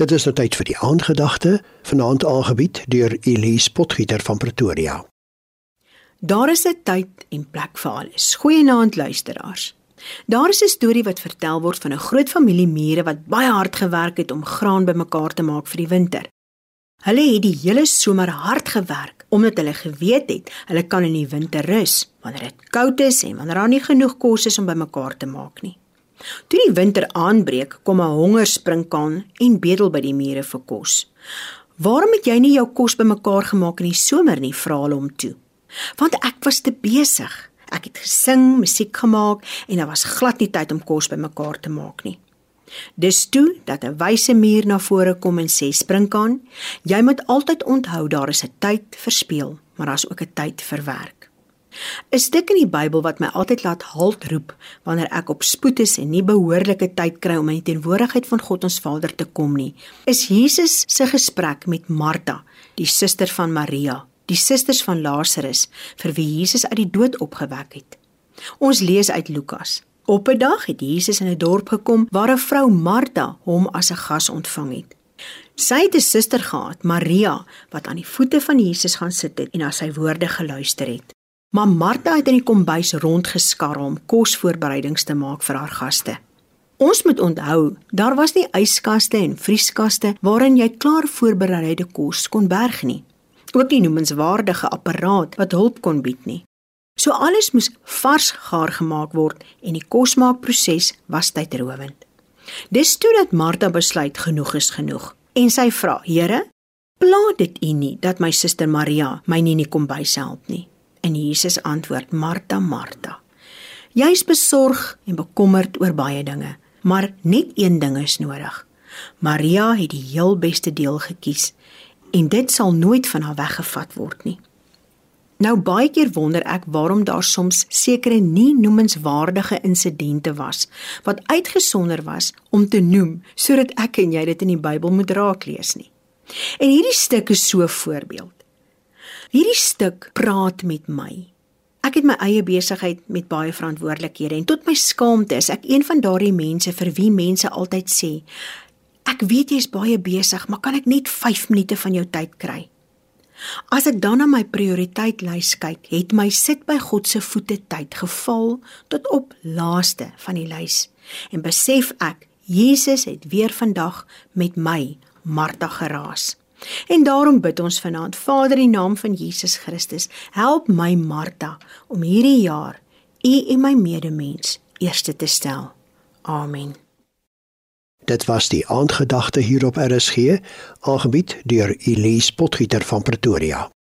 Dit is nou tyd vir die aandgedagte, vanaand aangebied deur Elise Potgieter van Pretoria. Daar is 'n tyd en plek vir alles. Goeienaand luisteraars. Daar is 'n storie wat vertel word van 'n groot familie mure wat baie hard gewerk het om graan bymekaar te maak vir die winter. Hulle het die hele somer hard gewerk omdat hulle geweet het hulle kan in die winter rus wanneer dit koud is en wanneer daar nie genoeg kos is om bymekaar te maak nie. Toe die winter aanbreek, kom 'n hongersprinkaan en bedel by die mure vir kos. "Waarom het jy nie jou kos bymekaar gemaak in die somer nie?" vra hulle hom toe. "Want ek was te besig. Ek het gesing, musiek gemaak en daar was glad nie tyd om kos bymekaar te maak nie." Dis toe dat 'n wyse muur na vore kom en sê: "Sprinkaan, jy moet altyd onthou daar is 'n tyd vir speel, maar daar's ook 'n tyd vir werk." 'n Stuk in die Bybel wat my altyd laat halt roep wanneer ek op spoed is en nie behoorlike tyd kry om in die teenwoordigheid van God ons Vader te kom nie, is Jesus se gesprek met Martha, die suster van Maria, die susters van Lazarus vir wie Jesus uit die dood opgewek het. Ons lees uit Lukas. Op 'n dag het Jesus in 'n dorp gekom waar 'n vrou Martha hom as 'n gas ontvang het. Sy het 'n suster gehad, Maria, wat aan die voete van Jesus gaan sit het en na sy woorde geluister het. Maar Martha het in die kombuis rondgeskarrel om kosvoorbereidings te maak vir haar gaste. Ons moet onthou, daar was nie yskaste en vrieskaste waarin jy klaar voorbereide kos kon berg nie. Ook nie noemenswaardige apparaat wat hulp kon bied nie. So alles moes vars gaar gemaak word en die kosmaakproses was tydrowend. Dis toe dat Martha besluit genoeg is genoeg en sy vra: "Here, pla dit U nie dat my suster Maria my nie in die kombuis help nie?" En Jesus antwoord: Martha, Martha. Jy's besorg en bekommerd oor baie dinge, maar net een ding is nodig. Maria het die heel beste deel gekies en dit sal nooit van haar weggevat word nie. Nou baie keer wonder ek waarom daar soms sekere nie noemenswaardige insidente was wat uitgesonder was om te noem sodat ek en jy dit in die Bybel moet raaklees nie. En hierdie stuk is so 'n voorbeeld. Hierdie stuk praat met my. Ek het my eie besigheid met baie verantwoordelikhede en tot my skaamte is ek een van daardie mense vir wie mense altyd sê: "Ek weet jy's baie besig, maar kan ek net 5 minute van jou tyd kry?" As ek dan na my prioriteitslys kyk, het my sit by God se voete tyd geval tot op laaste van die lys en besef ek Jesus het weer vandag met my Martha geraas. En daarom bid ons vanaand, Vader in naam van Jesus Christus, help my Martha om hierdie jaar U en my medemens eerste te stel. Amen. Dit was die aandgedagte hier op RSG, aangebied deur Elise Potgieter van Pretoria.